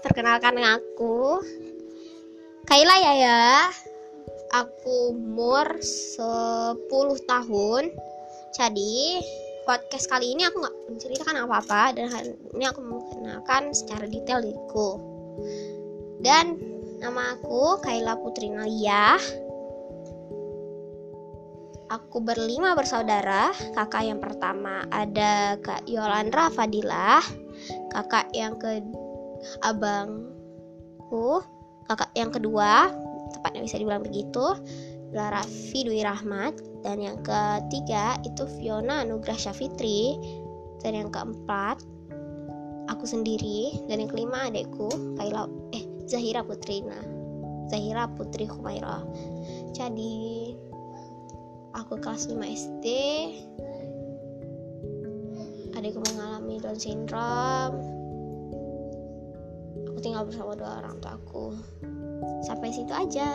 perkenalkan aku. Kaila ya ya. Aku umur 10 tahun. Jadi podcast kali ini aku nggak menceritakan apa-apa Dan hari ini aku mengenalkan secara detail diriku. Dan nama aku Kaila Putri Nalia. Aku berlima bersaudara. Kakak yang pertama ada Kak Yolandra Fadilah Kakak yang ke abangku kakak yang kedua tepatnya bisa dibilang begitu adalah Raffi Dwi Rahmat dan yang ketiga itu Fiona Nugrah Syafitri dan yang keempat aku sendiri dan yang kelima adekku Kaila eh Zahira Putrina Zahira Putri Humaira jadi aku kelas 5 SD adikku mengalami Down syndrome. Aku tinggal bersama dua orang tuaku. Sampai situ aja